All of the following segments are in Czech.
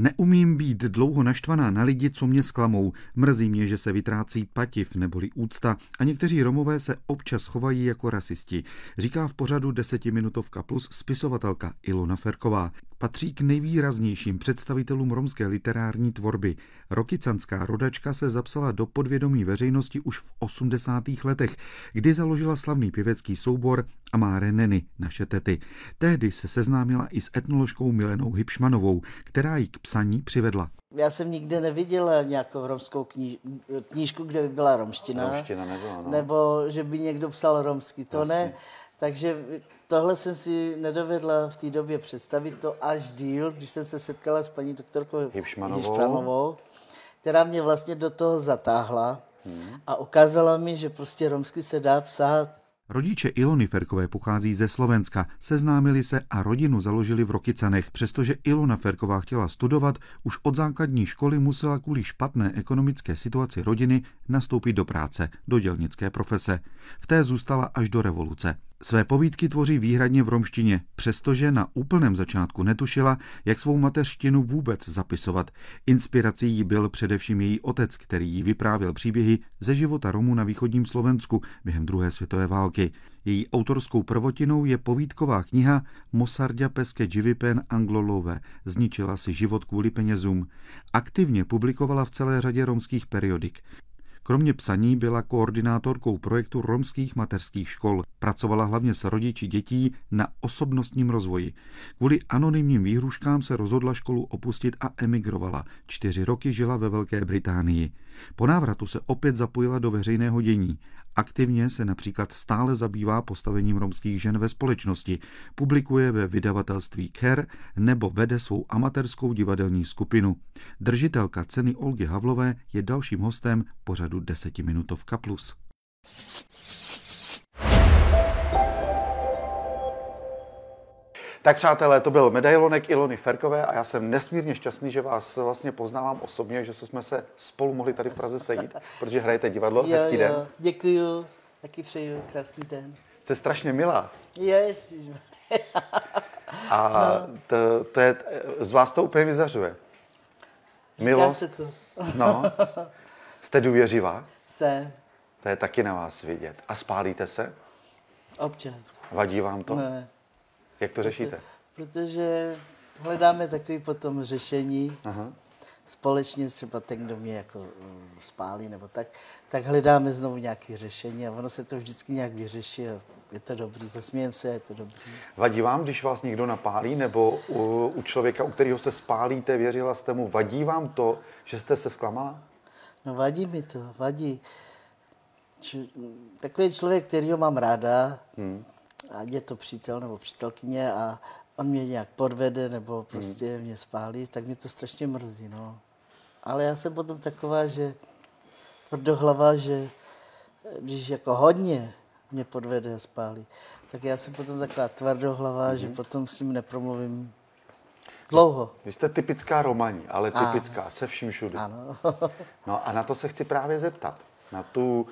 Neumím být dlouho naštvaná na lidi, co mě sklamou. Mrzí mě, že se vytrácí pativ neboli úcta a někteří Romové se občas chovají jako rasisti, říká v pořadu desetiminutovka plus spisovatelka Ilona Ferková. Patří k nejvýraznějším představitelům romské literární tvorby. Rokycanská rodačka se zapsala do podvědomí veřejnosti už v 80. letech, kdy založila slavný pěvecký soubor Amáre Neny, naše tety. Tehdy se seznámila i s etnoložkou Milenou Hybšmanovou, která ji k psaní přivedla. Já jsem nikdy neviděla nějakou romskou kní, knížku, kde by byla romština. Romština nebyla, no. Nebo že by někdo psal romsky, to Jasně. ne. Takže tohle jsem si nedovedla v té době představit to až díl, když jsem se setkala s paní doktorkou. Hybšmanovou, která mě vlastně do toho zatáhla a ukázala mi, že prostě romsky se dá psát Rodiče Ilony Ferkové pochází ze Slovenska, seznámili se a rodinu založili v Rokycanech. Přestože Ilona Ferková chtěla studovat, už od základní školy musela kvůli špatné ekonomické situaci rodiny nastoupit do práce, do dělnické profese. V té zůstala až do revoluce. Své povídky tvoří výhradně v romštině, přestože na úplném začátku netušila, jak svou mateřštinu vůbec zapisovat. Inspirací jí byl především její otec, který jí vyprávěl příběhy ze života Romů na východním Slovensku během druhé světové války. Její autorskou prvotinou je povídková kniha Mosardja peske dživipen anglolove. Zničila si život kvůli penězům. Aktivně publikovala v celé řadě romských periodik. Kromě psaní byla koordinátorkou projektu romských mateřských škol. Pracovala hlavně s rodiči dětí na osobnostním rozvoji. Kvůli anonymním výhruškám se rozhodla školu opustit a emigrovala. Čtyři roky žila ve Velké Británii. Po návratu se opět zapojila do veřejného dění. Aktivně se například stále zabývá postavením romských žen ve společnosti, publikuje ve vydavatelství KER nebo vede svou amatérskou divadelní skupinu. Držitelka ceny Olgy Havlové je dalším hostem pořadu Desetiminutovka plus. Tak přátelé, to byl medailonek Ilony Ferkové a já jsem nesmírně šťastný, že vás vlastně poznávám osobně, že jsme se spolu mohli tady v Praze sejít, protože hrajete divadlo. Hezký den. Děkuju, taky přeju krásný den. Jste strašně milá. Ježiš. A to, to je, z vás to úplně vyzařuje. Milost. se to. No. Jste důvěřivá? Jsem. To je taky na vás vidět. A spálíte se? Občas. Vadí vám to? Ne. Jak to řešíte? Protože hledáme takový potom řešení Aha. společně, třeba ten, kdo mě jako mm, spálí nebo tak, tak hledáme znovu nějaké řešení a ono se to vždycky nějak vyřeší a je to dobrý, zasmějem se, je to dobrý. Vadí vám, když vás někdo napálí, nebo u, u člověka, u kterého se spálíte, věřila jste mu, vadí vám to, že jste se zklamala? No vadí mi to, vadí. Č- takový člověk, který ho mám ráda, hmm. Ať je to přítel nebo přítelkyně a on mě nějak podvede nebo prostě hmm. mě spálí, tak mě to strašně mrzí, no. Ale já jsem potom taková, že tvrdohlava, že když jako hodně mě podvede a spálí, tak já jsem potom taková tvrdohlava, hmm. že potom s ním nepromluvím dlouho. Vy jste typická romaní, ale Ano. typická, se vším všude. Ano. No a na to se chci právě zeptat. Na tu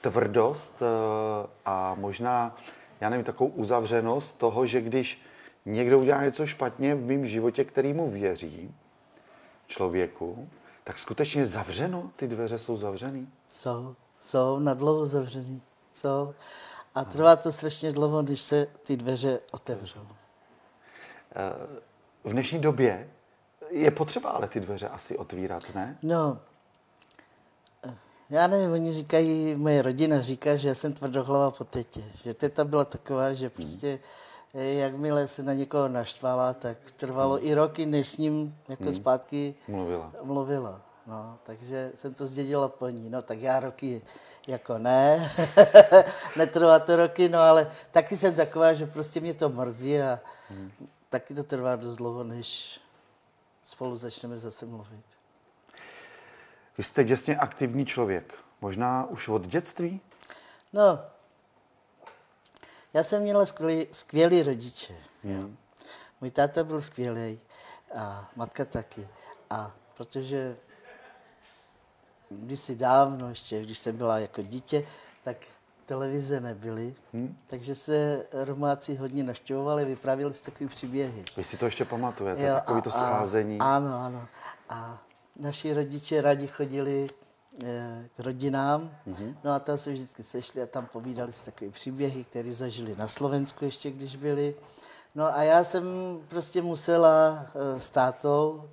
tvrdost eh, a možná, já nevím, takovou uzavřenost toho, že když někdo udělá něco špatně v mém životě, který mu věří, člověku, tak skutečně zavřeno, ty dveře jsou zavřený. Jsou, jsou na dlouho zavřený. Jsou. A trvá to strašně dlouho, než se ty dveře otevřou. V dnešní době je potřeba ale ty dveře asi otvírat, ne? No, eh, já nevím, oni říkají, moje rodina říká, že já jsem tvrdohlava po tetě. Že teta byla taková, že prostě eh, jakmile se na někoho naštvala, tak trvalo i roky, než s ním jako zpátky Mluvila. mluvila. No, takže jsem to zdědila po ní. No, tak já roky jako ne, netrvá to roky, no ale taky jsem taková, že prostě mě to mrzí a taky to trvá dost dlouho, než spolu začneme zase mluvit. Vy jste děsně aktivní člověk. Možná už od dětství? No, já jsem měla skvělý, skvělý rodiče. Jo. Můj táta byl skvělý a matka taky. A protože kdysi dávno ještě, když jsem byla jako dítě, tak televize nebyly, hmm? takže se Romáci hodně naštěvovali, vyprávěli si takové příběhy. Vy si to ještě pamatujete, jo, takový to scházení. Ano, ano. A naši rodiče rádi chodili eh, k rodinám, mm-hmm. no a tam se vždycky sešli a tam povídali si takové příběhy, které zažili na Slovensku ještě, když byli. No a já jsem prostě musela eh, s tátou,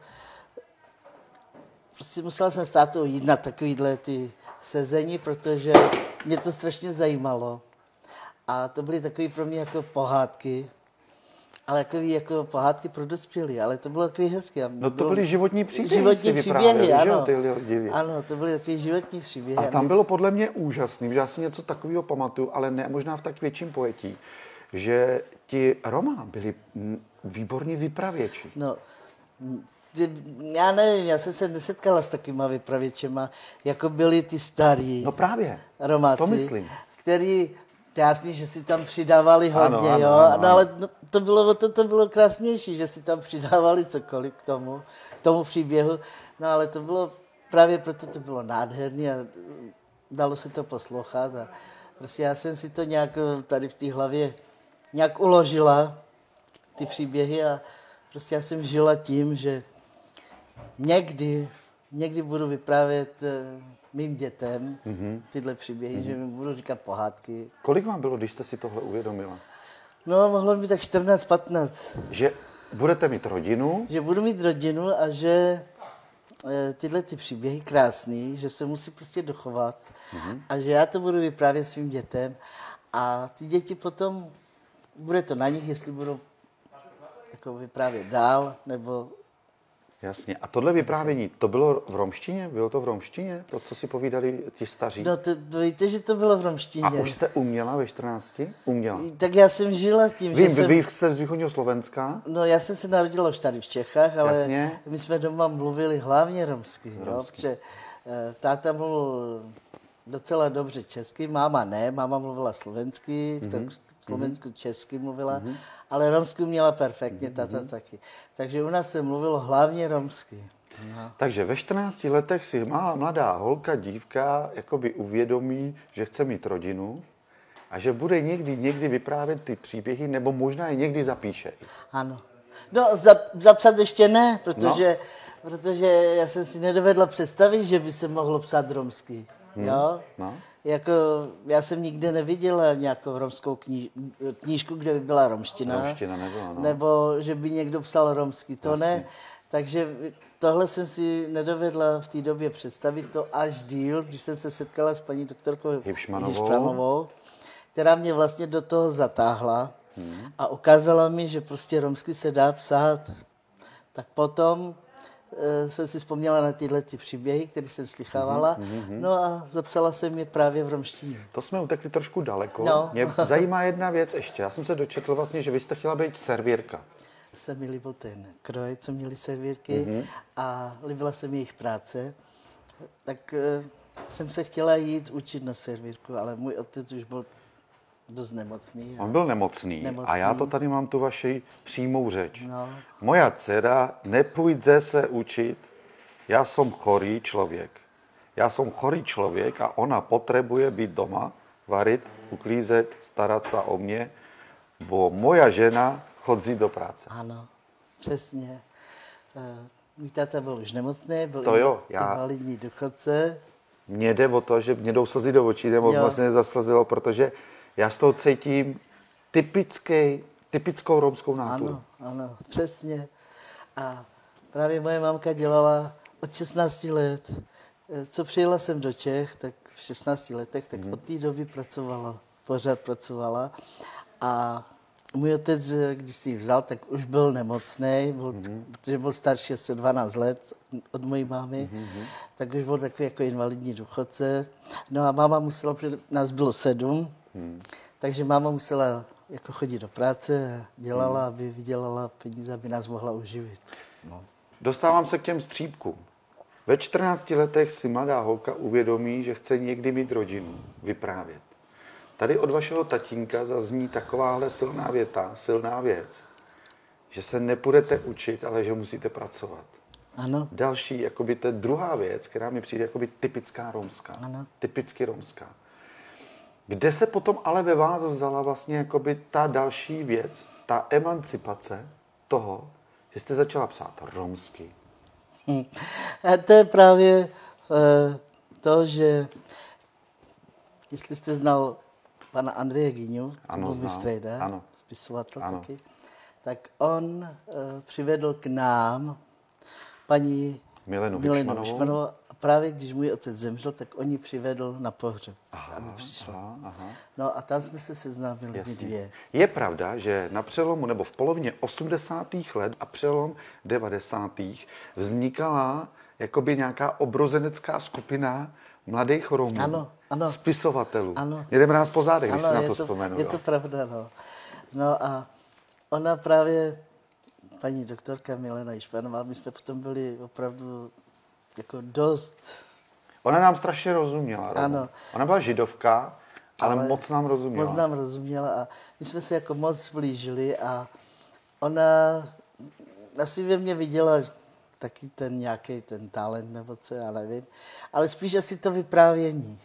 prostě musela jsem s tátou jít na takovýhle ty sezení, protože mě to strašně zajímalo. A to byly takové pro mě jako pohádky, ale jako, jako pohádky pro dospělí, ale to bylo takový hezké. No to byly životní příběhy, životní příběhy, ano. Ty lidi. Ano, to byly takové životní příběhy. A tam bylo podle mě úžasný, že já si něco takového pamatuju, ale ne možná v tak větším pojetí, že ti Roma byli výborní vypravěči. No, já nevím, já jsem se nesetkala s takovýma vypravěčema, jako byli ty starí No právě, Romáci, to myslím. který Jasný, že si tam přidávali hodně, ano, jo, ano, ano. No, ale no, to bylo, to, to bylo krásnější, že si tam přidávali cokoliv k tomu, k tomu příběhu, no ale to bylo, právě proto to bylo nádherné a dalo se to poslouchat a prostě já jsem si to nějak tady v té hlavě nějak uložila, ty příběhy a prostě já jsem žila tím, že někdy, někdy budu vyprávět eh, mým dětem mm-hmm. tyhle příběhy, mm-hmm. že mi budu říkat pohádky. Kolik vám bylo, když jste si tohle uvědomila? No, mohlo být tak 14-15. Že budete mít rodinu? Že budu mít rodinu a že e, tyhle ty příběhy krásný, že se musí prostě dochovat mm-hmm. a že já to budu vyprávět svým dětem a ty děti potom, bude to na nich, jestli budou jako vyprávět dál, nebo Jasně. A tohle vyprávění, to bylo v romštině? Bylo to v romštině? To, co si povídali ti staří? No, to, to víte, že to bylo v romštině. A už jste uměla ve 14? Uměla. Tak já jsem žila tím, Vím, že jsem... Vy jste z východního Slovenska? No, já jsem se narodila už tady v Čechách, ale Jasně. my jsme doma mluvili hlavně romsky. romsky. Jo, protože uh, táta mluvil docela dobře česky, máma ne, máma mluvila slovensky, mm-hmm. v Slovensku mm-hmm. česky mluvila, mm-hmm. ale romsky měla perfektně, tata mm-hmm. taky. Takže u nás se mluvilo hlavně romsky. No. Takže ve 14 letech si má mladá holka, dívka, jakoby uvědomí, že chce mít rodinu a že bude někdy, někdy vyprávět ty příběhy, nebo možná je někdy zapíše. Ano. No, zapsat ještě ne, protože, no. protože já jsem si nedovedla představit, že by se mohlo psát romsky. Hmm. Jo? No. Jako, já jsem nikdy neviděla nějakou romskou kníž, knížku, kde by byla romština. Romština nebyla, no. Nebo že by někdo psal romsky, to Jasně. ne. Takže tohle jsem si nedovedla v té době představit to až díl, když jsem se setkala s paní doktorkou Hišpranovou, která mě vlastně do toho zatáhla hmm. a ukázala mi, že prostě romsky se dá psát. Tak potom jsem si vzpomněla na tyhle ty příběhy, které jsem slychávala. Mm-hmm. No a zapsala jsem je právě v romštině. To jsme utekli trošku daleko. No. Mě zajímá jedna věc ještě. Já jsem se dočetl vlastně, že vy jste chtěla být servírka. Se mi líbil ten kroj, co měli servírky mm-hmm. a líbila se mi jejich práce. Tak uh, jsem se chtěla jít učit na servírku, ale můj otec už byl dost nemocný. On byl nemocný, nemocný a já to tady mám tu vaši přímou řeč. No. Moja dcera nepůjde se učit, já jsem chorý člověk. Já jsem chorý člověk a ona potřebuje být doma, varit, uklízet, starat se o mě, bo moja žena chodí do práce. Ano, přesně. Uh, můj táta byl už nemocný, byl to jo, já... invalidní důchodce. Mně jde o to, že mě jdou slzy do očí, nebo vlastně nezaslazilo, protože já z toho cítím typický, typickou romskou náturu. Ano, ano, přesně. A právě moje mamka dělala od 16 let. Co přijela jsem do Čech, tak v 16 letech, tak mm. od té doby pracovala, pořád pracovala. A můj otec, když si ji vzal, tak už byl nemocný, byl, mm-hmm. protože byl starší asi 12 let od mojí mámy, mm-hmm. tak už byl takový jako invalidní důchodce. No a máma musela, nás bylo sedm, Hmm. Takže máma musela jako chodit do práce a dělala, hmm. aby vydělala peníze, aby nás mohla uživit. No. Dostávám se k těm střípkům. Ve 14 letech si mladá holka uvědomí, že chce někdy mít rodinu, vyprávět. Tady od vašeho tatínka zazní takováhle silná věta, silná věc, že se nepůjdete učit, ale že musíte pracovat. Ano. Další, jakoby to je druhá věc, která mi přijde jakoby typická romská. Ano. Typicky romská Kde se potom ale ve vás vzala vlastně jakoby ta další věc, ta emancipace toho, že jste začala psát romsky? Hm. A to je právě uh, to, že jestli jste znal pana Andreje Gíňu, to byl mistrejda, ano. spisovatel ano. taky, tak on uh, přivedl k nám paní Milenu, Milenu Vyšmanovou. Právě když můj otec zemřel, tak on ji přivedl na pohřeb, aha, aby přišla. Aha, aha. No a tam jsme se seznámili my dvě. Je pravda, že na přelomu nebo v polovině 80. let a přelom 90. vznikala jakoby nějaká obrozenecká skupina mladých Romů, ano, ano. spisovatelů. Ano. Jedem nás po zádech, ano, když si na to, to vzpomenu. Je to pravda, no. No a ona právě, paní doktorka Milena Išpanová, my jsme potom byli opravdu jako dost... Ona nám strašně rozuměla. Romo. Ano. Ona byla židovka, ale, ale moc nám rozuměla. Moc nám rozuměla a my jsme se jako moc blížili a ona asi ve mně viděla taky ten nějaký ten talent nebo co, já nevím. Ale spíš asi to vyprávění.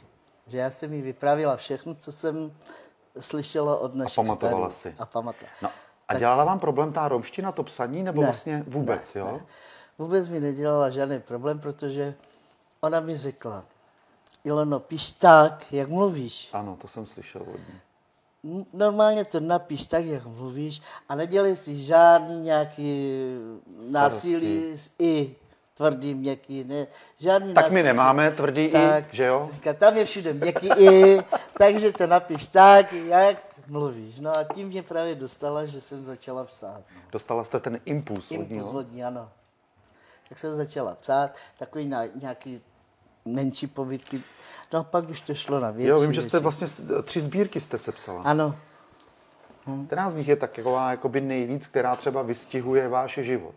Že já jsem jí vyprávěla všechno, co jsem slyšela od našich A pamatovala starých. si. A pamatovala. No, a dělala vám problém ta romština, to psaní, nebo ne, vlastně vůbec, ne, jo? Ne. Vůbec mi nedělala žádný problém, protože ona mi řekla, Ilono, píš tak, jak mluvíš. Ano, to jsem slyšel od ní. Normálně to napíš tak, jak mluvíš a nedělej si žádný nějaký Starosti. násilí s i tvrdý, měkký, ne, žádný Tak my nemáme tvrdý tak, i, že jo? Říká, tam je všude měkký i, takže to napiš tak, jak mluvíš. No a tím mě právě dostala, že jsem začala psát. No. Dostala jste ten impuls, impuls od ní, ano. Tak jsem začala psát, takový na, nějaký menší povídky. No a pak už to šlo na věci. Jo, vím, že jste vlastně tři sbírky jste sepsala. Ano. Hm. Která z nich je taková jakoby nejvíc, která třeba vystihuje váš život?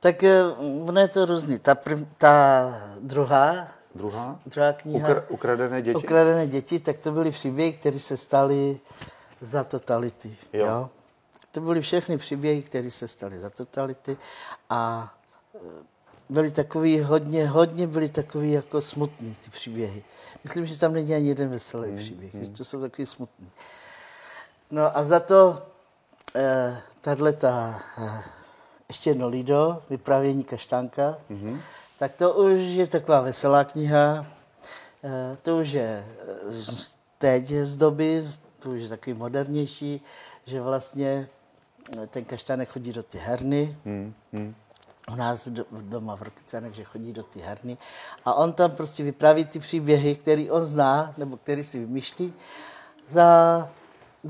Tak eh, ono je to různý. Ta, prv, ta druhá, druhá? druhá kniha, Ukr- ukradené děti? Ukradené děti, tak to byly příběhy, které se staly za totality. Jo. jo? To byly všechny příběhy, které se staly za totality a eh, byly takový hodně, hodně byly takový jako smutný ty příběhy. Myslím, že tam není ani jeden veselý hmm, příběh, hmm. to jsou takový smutný. No a za to eh, tahle ta eh, ještě jedno Lido, vyprávění Kaštánka, mm-hmm. tak to už je taková veselá kniha, eh, to už je eh, teď z doby, to už je takový modernější, že vlastně ten kaštánek chodí do ty herny, mm-hmm. u nás doma v Rokycanech, že chodí do ty herny a on tam prostě vypráví ty příběhy, které on zná, nebo který si vymýšlí, za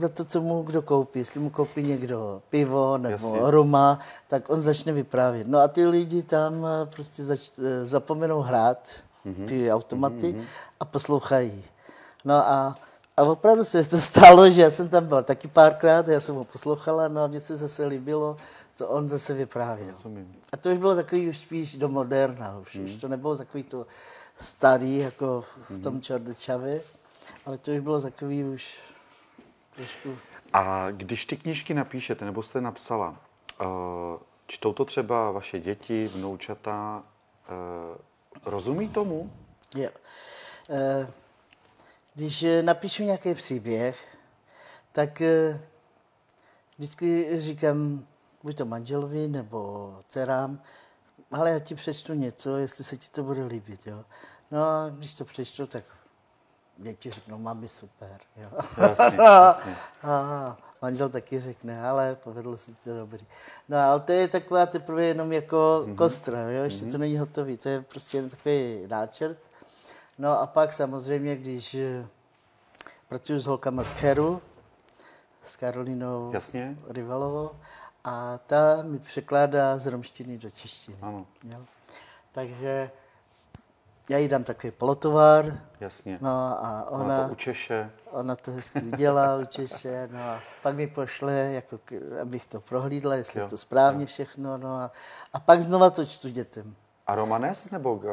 za to, co mu kdo koupí. Jestli mu koupí někdo pivo nebo Jasně. roma, tak on začne vyprávět. No a ty lidi tam eh, prostě zač- eh, zapomenou hrát mm-hmm. ty automaty mm-hmm. a poslouchají. No a, a opravdu se to stalo, že já jsem tam byl taky párkrát, já jsem ho poslouchala, no a mně se zase líbilo, co on zase vyprávěl. Rozumím. A to už bylo takový už spíš do moderna, už, mm. už to nebylo takový to starý, jako v tom mm. Čordečavě, ale to už bylo takový už Trošku. A když ty knížky napíšete, nebo jste napsala, uh, čtou to třeba vaše děti, vnoučata, uh, rozumí tomu? Jo. Uh, když napíšu nějaký příběh, tak uh, vždycky říkám buď to manželovi nebo dcerám, ale já ti přečtu něco, jestli se ti to bude líbit. Jo. No a když to přečtu, tak děti řeknou, mami super. Jo. Jasně, jasně. a manžel taky řekne, ale povedlo se to dobrý. No ale to je taková teprve jenom jako mm-hmm. kostra, jo? ještě mm-hmm. to není hotový, to je prostě jen takový náčrt. No a pak samozřejmě, když eh, pracuji s holkama z Keru, s Karolinou Jasně. Rivalovou, a ta mi překládá z romštiny do češtiny. Ano. Jo? Takže já jí dám takový polotovar. Jasně. No a ona, ona to učeše. Ona to hezky udělá, učeše, no a pak mi pošle, jako, abych to prohlídla, jestli jo. je to správně jo. všechno, no a, a pak znova to čtu dětem. A romanes nebo... Uh...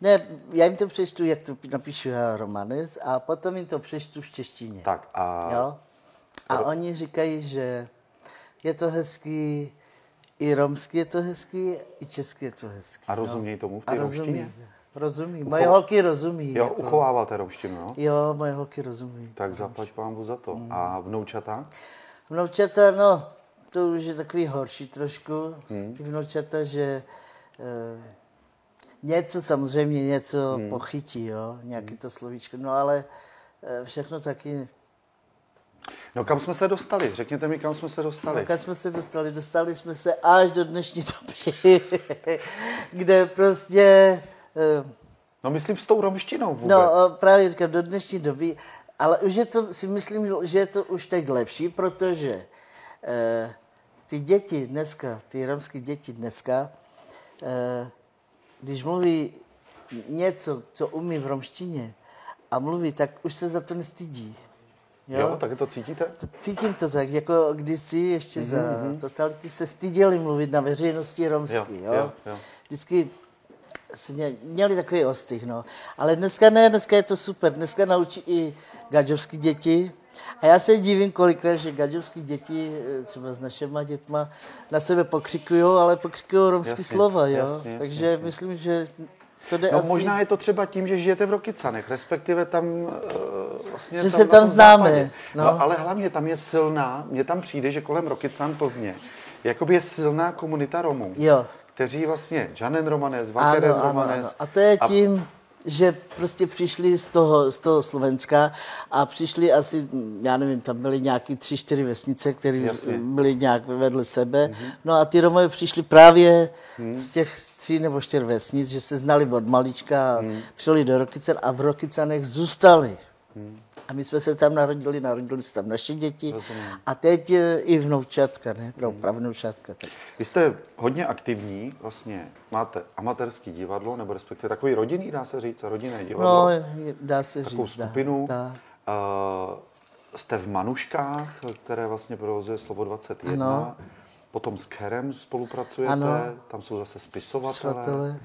Ne, já jim to přečtu, jak to napíšu já romanes, a potom jim to přečtu v češtině. Tak a... Jo? A oni říkají, že je to hezký, i romský je to hezký, i český je to hezký. A rozumějí no. tomu v té rozumí, rozumí. Moje holky rozumí. Jo, jako. uchováváte romštinu, no? Jo, moje holky rozumí. Tak zaplať pámbu za to. Hmm. A vnoučata? Vnoučata, no, to už je takový horší trošku, Hmm. ty vnoučata, že e, něco samozřejmě, něco Hmm. pochytí, jo, nějaký to slovíčko, no ale e, všechno taky, No kam jsme se dostali? Řekněte mi, kam jsme se dostali. no, kam jsme se dostali? Dostali jsme se až do dnešní doby, kde prostě, e, No myslím s tou romštinou vůbec. no právě říkám, do dnešní doby, ale už je to, si myslím, že je to už teď lepší, protože e, ty děti dneska, ty romské děti dneska, e, když mluví něco, co umí v romštině a mluví, tak už se za to nestydí. Jo? jo, tak to cítíte? Cítím to tak, jako kdysi ještě za totality se styděli mluvit na veřejnosti romsky. Mhm, Jo, Jo, jo, jo. Vždycky měli takový ostych, no. Ale dneska ne, dneska je to super. Dneska naučí i gadžovský děti. A já se divím kolikrát, že gadžovský děti, eh, třeba s našima dětma, na sebe pokřikují, ale pokřikují romský Jasně, slova, jo. jasně, Takže jasně. myslím, že to jde No asi... možná je to třeba tím, že žijete v Rokycanech, respektive tam uh, vlastně... Že se na tam známe, no. No. ale hlavně tam je silná, mně tam přijde, že kolem Rokycan Plzně jakoby je silná komunita Romů, Jo. kteří vlastně Žanen Romanes, Vakeren Ano, ano, Romanes. ano. A to je tím, že prostě přišli z toho, z toho Slovenska a přišli asi, já nevím, tam byly nějaký tři, čtyři vesnice, které Jasně. byly nějak vedle sebe. No a ty Romové přišli právě z těch tří nebo čtyř vesnic, že se znali od malička a přijeli do Rokycan a v Rokycanech zůstali. A my jsme se tam narodili, narodili se tam naše děti a teď eh, i vnoučatka, ne? No, pravnoučatka. Tak. Vy jste hodně aktivní, vlastně máte amatérský divadlo, nebo respektive takový rodinný, dá se říct, rodinné divadlo. No, dá se takovou říct. dá, skupinu. Dá. Uh, jste v Manuškách, které vlastně provozuje Slovo 21. Ano. Potom s Kerem spolupracujete, Ano. tam jsou zase spisovatelé.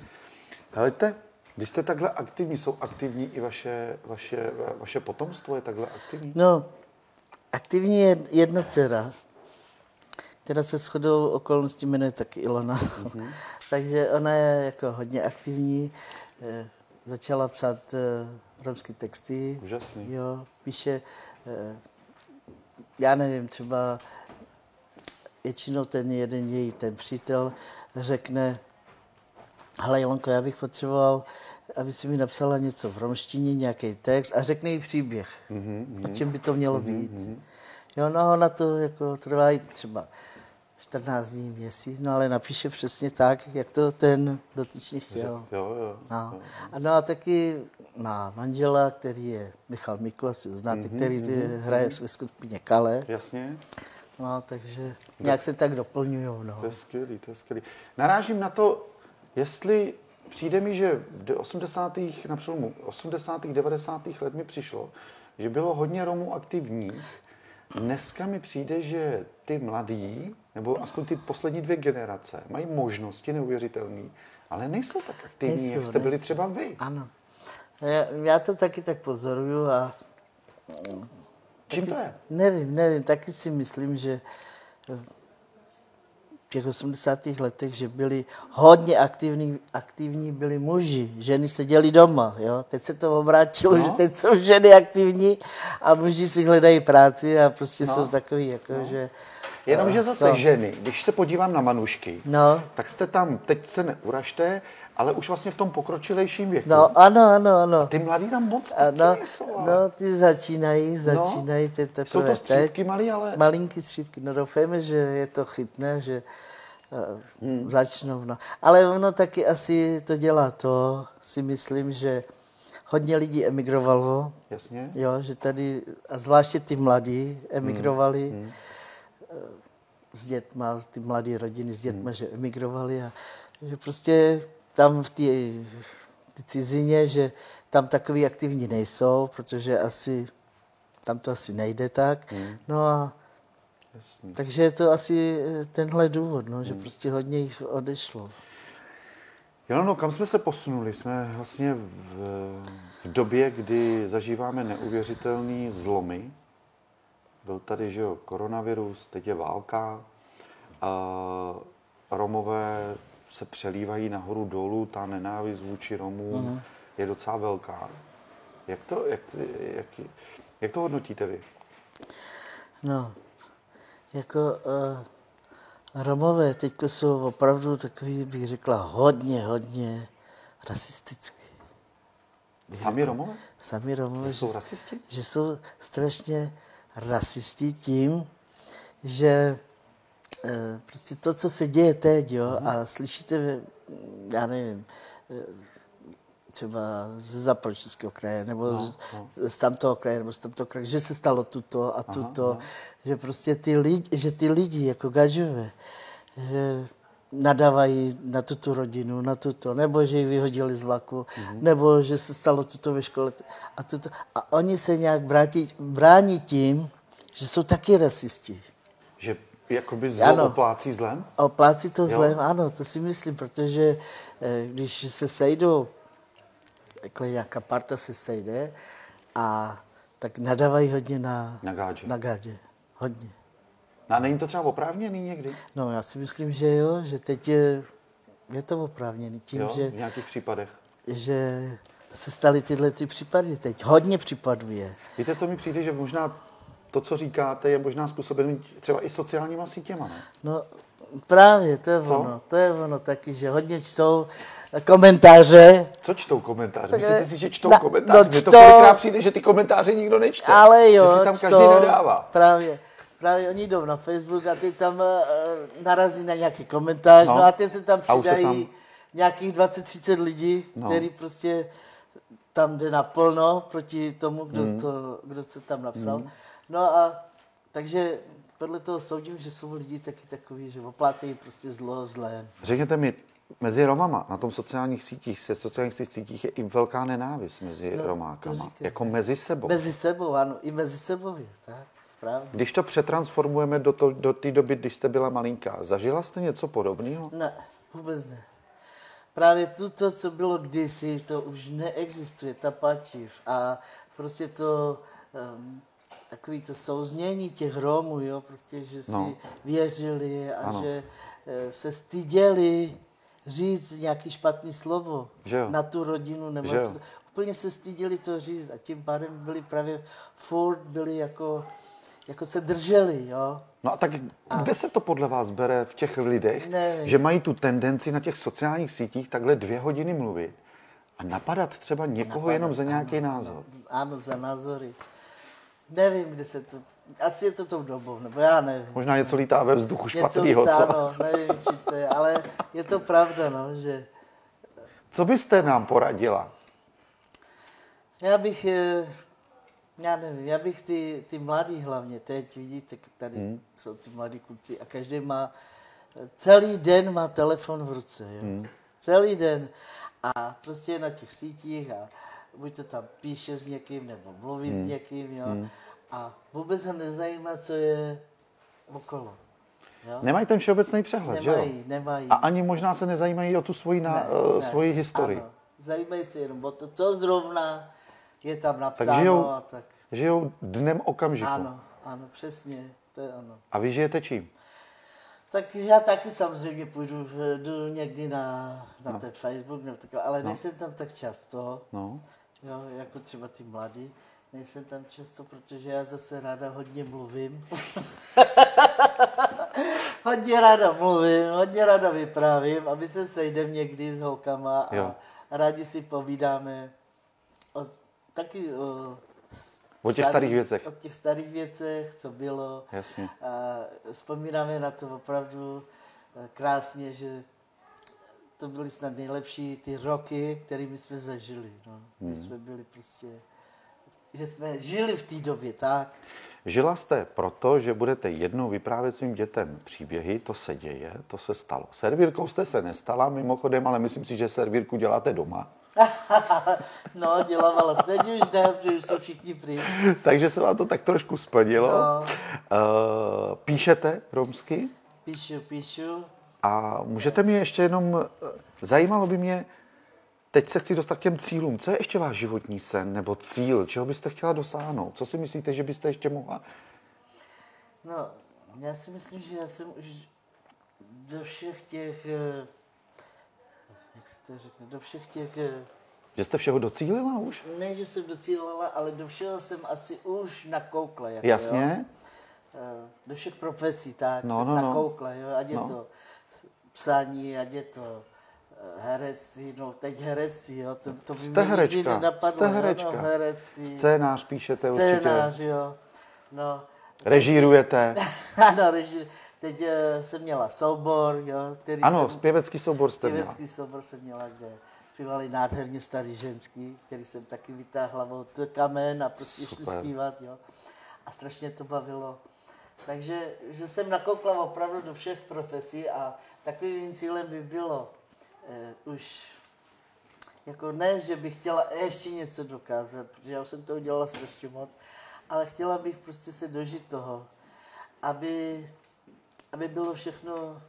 Helejte, když jste takhle aktivní, jsou aktivní i vaše, vaše, vaše potomstvo je takhle aktivní? No, aktivní je jedna dcera, která se shodou okolností jmenuje taky Ilona. Mhm. Takže ona je jako hodně aktivní. eh, Začala psát eh, romské texty. Úžasný. Jo, píše, eh, já nevím, třeba většinou ten jeden její, ten přítel řekne, hele Ilonko, já bych potřeboval, aby si mi napsala něco v romštině, nějaký text a řekne jí příběh, mm-hmm. o čem by to mělo být. Jo, no ona to jako trvá i třeba 14 dní, měsíc, no ale napíše přesně tak, jak to ten dotyčný chtěl. Jo, jo. No. A no a taky má manžela, který je Michal Mikl, asi ho znáte, mm-hmm, který ty hraje ve skupině Kale. Jasně, No, takže nějak se tak doplňují. No. to je skvělý, to je skvělý. Narážím na to, jestli přijde mi, že v 80. na přelomu 80. 90. let mi přišlo, že bylo hodně Romů aktivních. Dneska mi přijde, že ty mladí, nebo aspoň ty poslední dvě generace, mají možnosti neuvěřitelné, ale nejsou tak aktivní, Nejsou, jak jste byli nejsou. třeba vy. Ano. Já, já to taky tak pozoruju a Čím to je? nevím, nevím, taky si myslím, že v těch 80. letech, že byli hodně aktivní, aktivní byli muži, ženy seděly doma, jo. Teď se to obrátilo, No. že teď jsou ženy aktivní a muži si hledají práci a prostě No. jsou takový, jako že... Jenomže eh, zase to- ženy, když se podívám na Manušky, No, tak jste tam, teď se neuražte, ale už vlastně v tom pokročilejším věku. no, ano, ano, ano. Ty mladí tam moc A taky no, nejsou. ale- no, ty začínají, začínají ty Jsou teprve to střípky malý, ale... Malinký střípky, no doufejme, že je to chytné, že uh, Hmm. začnou. No. Ale ono taky asi to dělá to, si myslím, že hodně lidí emigrovalo, Jasně. jo, že tady, a zvláště ty mladí emigrovali Hmm. eh, s dětma, ty mladé rodiny s Hmm. dětma, že emigrovali a že prostě tam v té cizině, že tam takový aktivní nejsou, protože asi tam to asi nejde tak. Hmm. No a Jasně. takže je to asi eh, tenhle důvod, no, Hmm. že prostě hodně jich odešlo. Jo, no, kam jsme se posunuli? Jsme vlastně v, v době, kdy zažíváme neuvěřitelný zlomy. Byl tady, že jo, koronavirus, teď je válka. A Romové se přelívají nahoru dolů, ta nenávist vůči Romům mm. je docela velká. Jak to, jak, jak, jak to hodnotíte vy? No, jako uh, Romové teď jsou opravdu takový, bych řekla, hodně, hodně rasistický. Sami Romové? Sami Romové. Že jsou rasisti? Že jsou strašně rasisti tím, že prostě to, co se děje teď, jo, mm. a slyšíte, já nevím, e, třeba z západočeského kraje, nebo no, no. Z, tamtoho kraje, nebo z tamtoho kraje, že se stalo tuto a tuto, aha, aha. že prostě ty lidi, že ty lidi jako gažové, že nadávají na tuto rodinu, na tuto, nebo že ji vyhodili z vlaku, mm-hmm. nebo že se stalo tuto ve škole a tuto. A oni se nějak brátí, brání tím, že jsou taky rasisti. Že jakoby zlo ano, oplácí zlem? Oplácí to jo? zlem, ano, to si myslím, protože eh, když se sejdou, jako nějaká parta se sejde, a tak nadávají hodně na, na gádže. Na gádže. Hodně. No a není to třeba oprávněný někdy? No já si myslím, že jo, že teď je, je to oprávněný. Tím, jo, že, v nějakých případech? Že se staly tyhle ty případy teď. Hodně případů je. Víte, co mi přijde, že možná to, co říkáte, je možná způsobené třeba i sociálníma sítěma, ne? No právě, to je co? ono. To je ono taky, že hodně čtou komentáře. Co čtou komentáře? Myslíte si, že čtou na, komentáře? No, Mně to kolikrát přijde, že ty komentáře nikdo nečte. Ale jo, že si tam čtou, každý nedává. Právě právě oni jdou na Facebook a ty tam uh, narazí na nějaký komentář, no, no a ty se tam přidají tam... nějakých 20-30 lidí, no. který prostě tam jde naplno proti tomu, kdo, mm. to, kdo se tam napsal. Mm. No a takže podle toho soudím, že jsou lidi taky takový, že oplácejí prostě zlo zlé. Řekněte mi, mezi Romama na tom sociálních sítích, se sociálních sítích je i velká nenávist mezi no, Romákama. Jako mezi sebou. Mezi sebou, ano, i mezi sebou je, tak. Správně. Když to přetransformujeme do, to, do té doby, když jste byla malinká, zažila jste něco podobného? Ne, vůbec ne. Právě to, co bylo kdysi, to už neexistuje, ta pačiv. A prostě to, um, takový to souznění těch Romů, jo, prostě, že si no. věřili a ano. že uh, se styděli říct nějaký špatný slovo na tu rodinu, nebo co, úplně se styděli to říct a tím pádem byli právě furt byli jako jako se drželi, jo. No a tak a... kde se to podle vás bere v těch lidech, Nevím. že mají tu tendenci na těch sociálních sítích takhle dvě hodiny mluvit a napadat třeba někoho napadat, jenom za nějaký ano, názor? Ano, ano, za názory. Nevím, kde se to... Asi je to tou dobou, nebo já nevím. Možná něco lítá ve vzduchu špatného, co? No, nevím, či to je, ale je to pravda, no, že... Co byste nám poradila? Já bych eh, já nevím, já bych ty, ty mladí hlavně teď, vidíte, tady hmm. jsou ty mladí kluci a každý má, celý den má telefon v ruce, jo. Hmm. Celý den. A prostě na těch sítích a buď to tam píše s někým, nebo mluví hmm. s někým, jo. Hmm. A vůbec ho nezajímá, co je okolo. Jo? Nemají ten všeobecný přehled, nemají, že jo? Nemají, A ani možná se nezajímají o tu svoji, na, ne, uh, svoji historii. Ano. Zajímají se jenom o to, co zrovna je tam napsáno. Tak žijou, a tak. žijou dnem okamžiku. Ano, ano, přesně, to je ano. A vy žijete čím? Tak já taky samozřejmě půjdu jdu někdy na, na no. ten Facebook, nebo takhle, ale no. nejsem tam tak často, no. Jo, jako třeba ty mladí. Nejsem tam často, protože já zase ráda hodně mluvím. hodně ráda mluvím, hodně ráda vyprávím, aby se sejdem někdy s holkama a jo. rádi si povídáme o taky o, o těch starých věcech. O těch starých věcech, co bylo. Jasně. A vzpomínáme na to opravdu eh, krásně, že to byly snad nejlepší ty roky, kterými jsme zažili. No. Hmm. jsme byli prostě, že jsme žili v té době, tak. Žila jste proto, že budete jednou vyprávět svým dětem příběhy, to se děje, to se stalo. Servírkou jste se nestala mimochodem, ale myslím si, že servírku děláte doma. no, dělávala se, teď už ne, protože už jsou všichni prý. Takže se vám to tak trošku splnilo. No. Uh, píšete romsky? Píšu, píšu. A můžete mi ještě jenom, eh, zajímalo by mě, teď se chci dostat k těm cílům. Co je ještě váš životní sen nebo cíl? Čeho byste chtěla dosáhnout? Co si myslíte, že byste ještě mohla? No, já si myslím, že já jsem už do všech těch eh, jak se to řekne, do všech těch, eh, Že jste všeho docílila už? ne, že jsem docílila, ale do všeho jsem asi už nakoukla. Jako, Jasně. Jo? Do všech profesí, tak, No, jsem no, no. nakoukla, jo, ať je No. to psaní, ať je to eh, herectví, no teď herectví, jo, to, to by Jste mě nikdy herečka, nenapadlo, jste herečka. No, herectví, Scénář píšete určitě. scénář, jo, no, Režírujete. ano, reži, teď eh, jsem měla soubor, jo, který Ano, jsem, zpěvecký soubor jste měla. Pěvecký soubor jsem měla, kde zpívali nádherně starý ženský, který jsem taky vytáhla od kamen a prostě šli zpívat, jo. A strašně to bavilo. Takže že jsem nakoukla opravdu do všech profesí a takovým cílem by bylo eh, už jako ne, že bych chtěla ještě něco dokázat, protože já už jsem to udělala strašně moc, ale chtěla bych prostě se dožít toho, aby, aby bylo všechno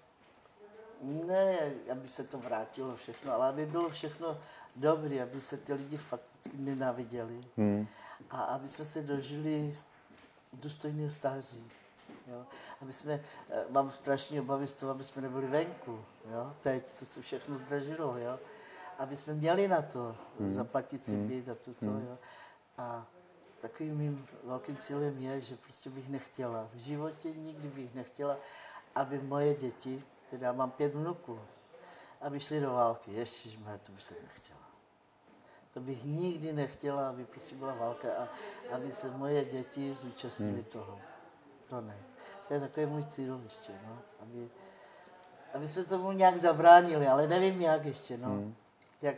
ne, aby se to vrátilo všechno, ale aby bylo všechno dobré, aby se ty lidi fakticky nenáviděli Hmm. a aby jsme se dožili důstojného stáří. Jo? Aby jsme, eh, mám strašně obavy z toho, aby jsme nebyli venku, jo? teď, co se všechno zdražilo, jo? aby jsme měli na to hmm. zaplatit si byt a toto, hmm. jo? a takovým mým velkým cílem je, že prostě bych nechtěla, v životě nikdy bych nechtěla, aby moje děti, teda já mám pět vnuků, aby šli do války. Ježišmarja, to bych se nechtěla. To bych nikdy nechtěla, aby prostě byla válka a aby se moje děti zúčastnili hmm. toho. To ne. To je takový můj cíl ještě, no. Aby, aby jsme tomu nějak zabránili, ale nevím jak ještě, no. Hmm. Jak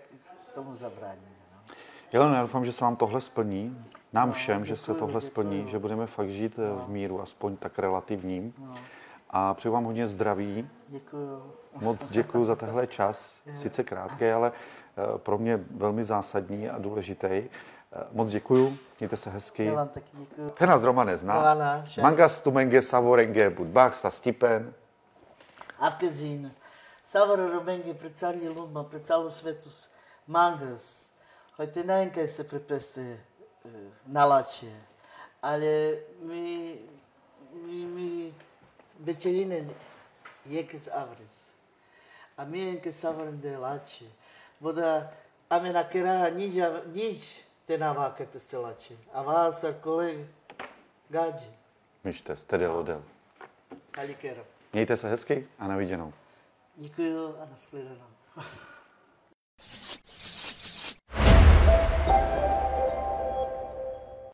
tomu zabráníme, no. Jeleno, já doufám, že se vám tohle splní. Nám No, všem, že se tohle splní, děkuju. že budeme fakt žít no. v míru, aspoň tak relativním. no. A přeju vám hodně zdraví. Děkuju. Moc děkuji za tenhle čas, sice krátký, ale eh, pro mě velmi zásadní a důležitý. Eh, Moc děkuji, mějte se hezky. Já vám taky děkuju. Henas Romane zná. Hvala, šel. Mangas tumenge savorenge budbach sa stipen. Arkezin, Savaro Robengi pred celý Luma, pred celú svetu s- mangas. Se prepeste e, na lače. Ale mi, mi, mi večerine jekes avres. A mi enke savaren de lače. Voda ame na kera nič, nič te naváke peste lače. A vás a koleg gađi. Myšte, tedy lodel. Alikero. Mějte se hezky a na viděnou. Děkuju a nashledanou.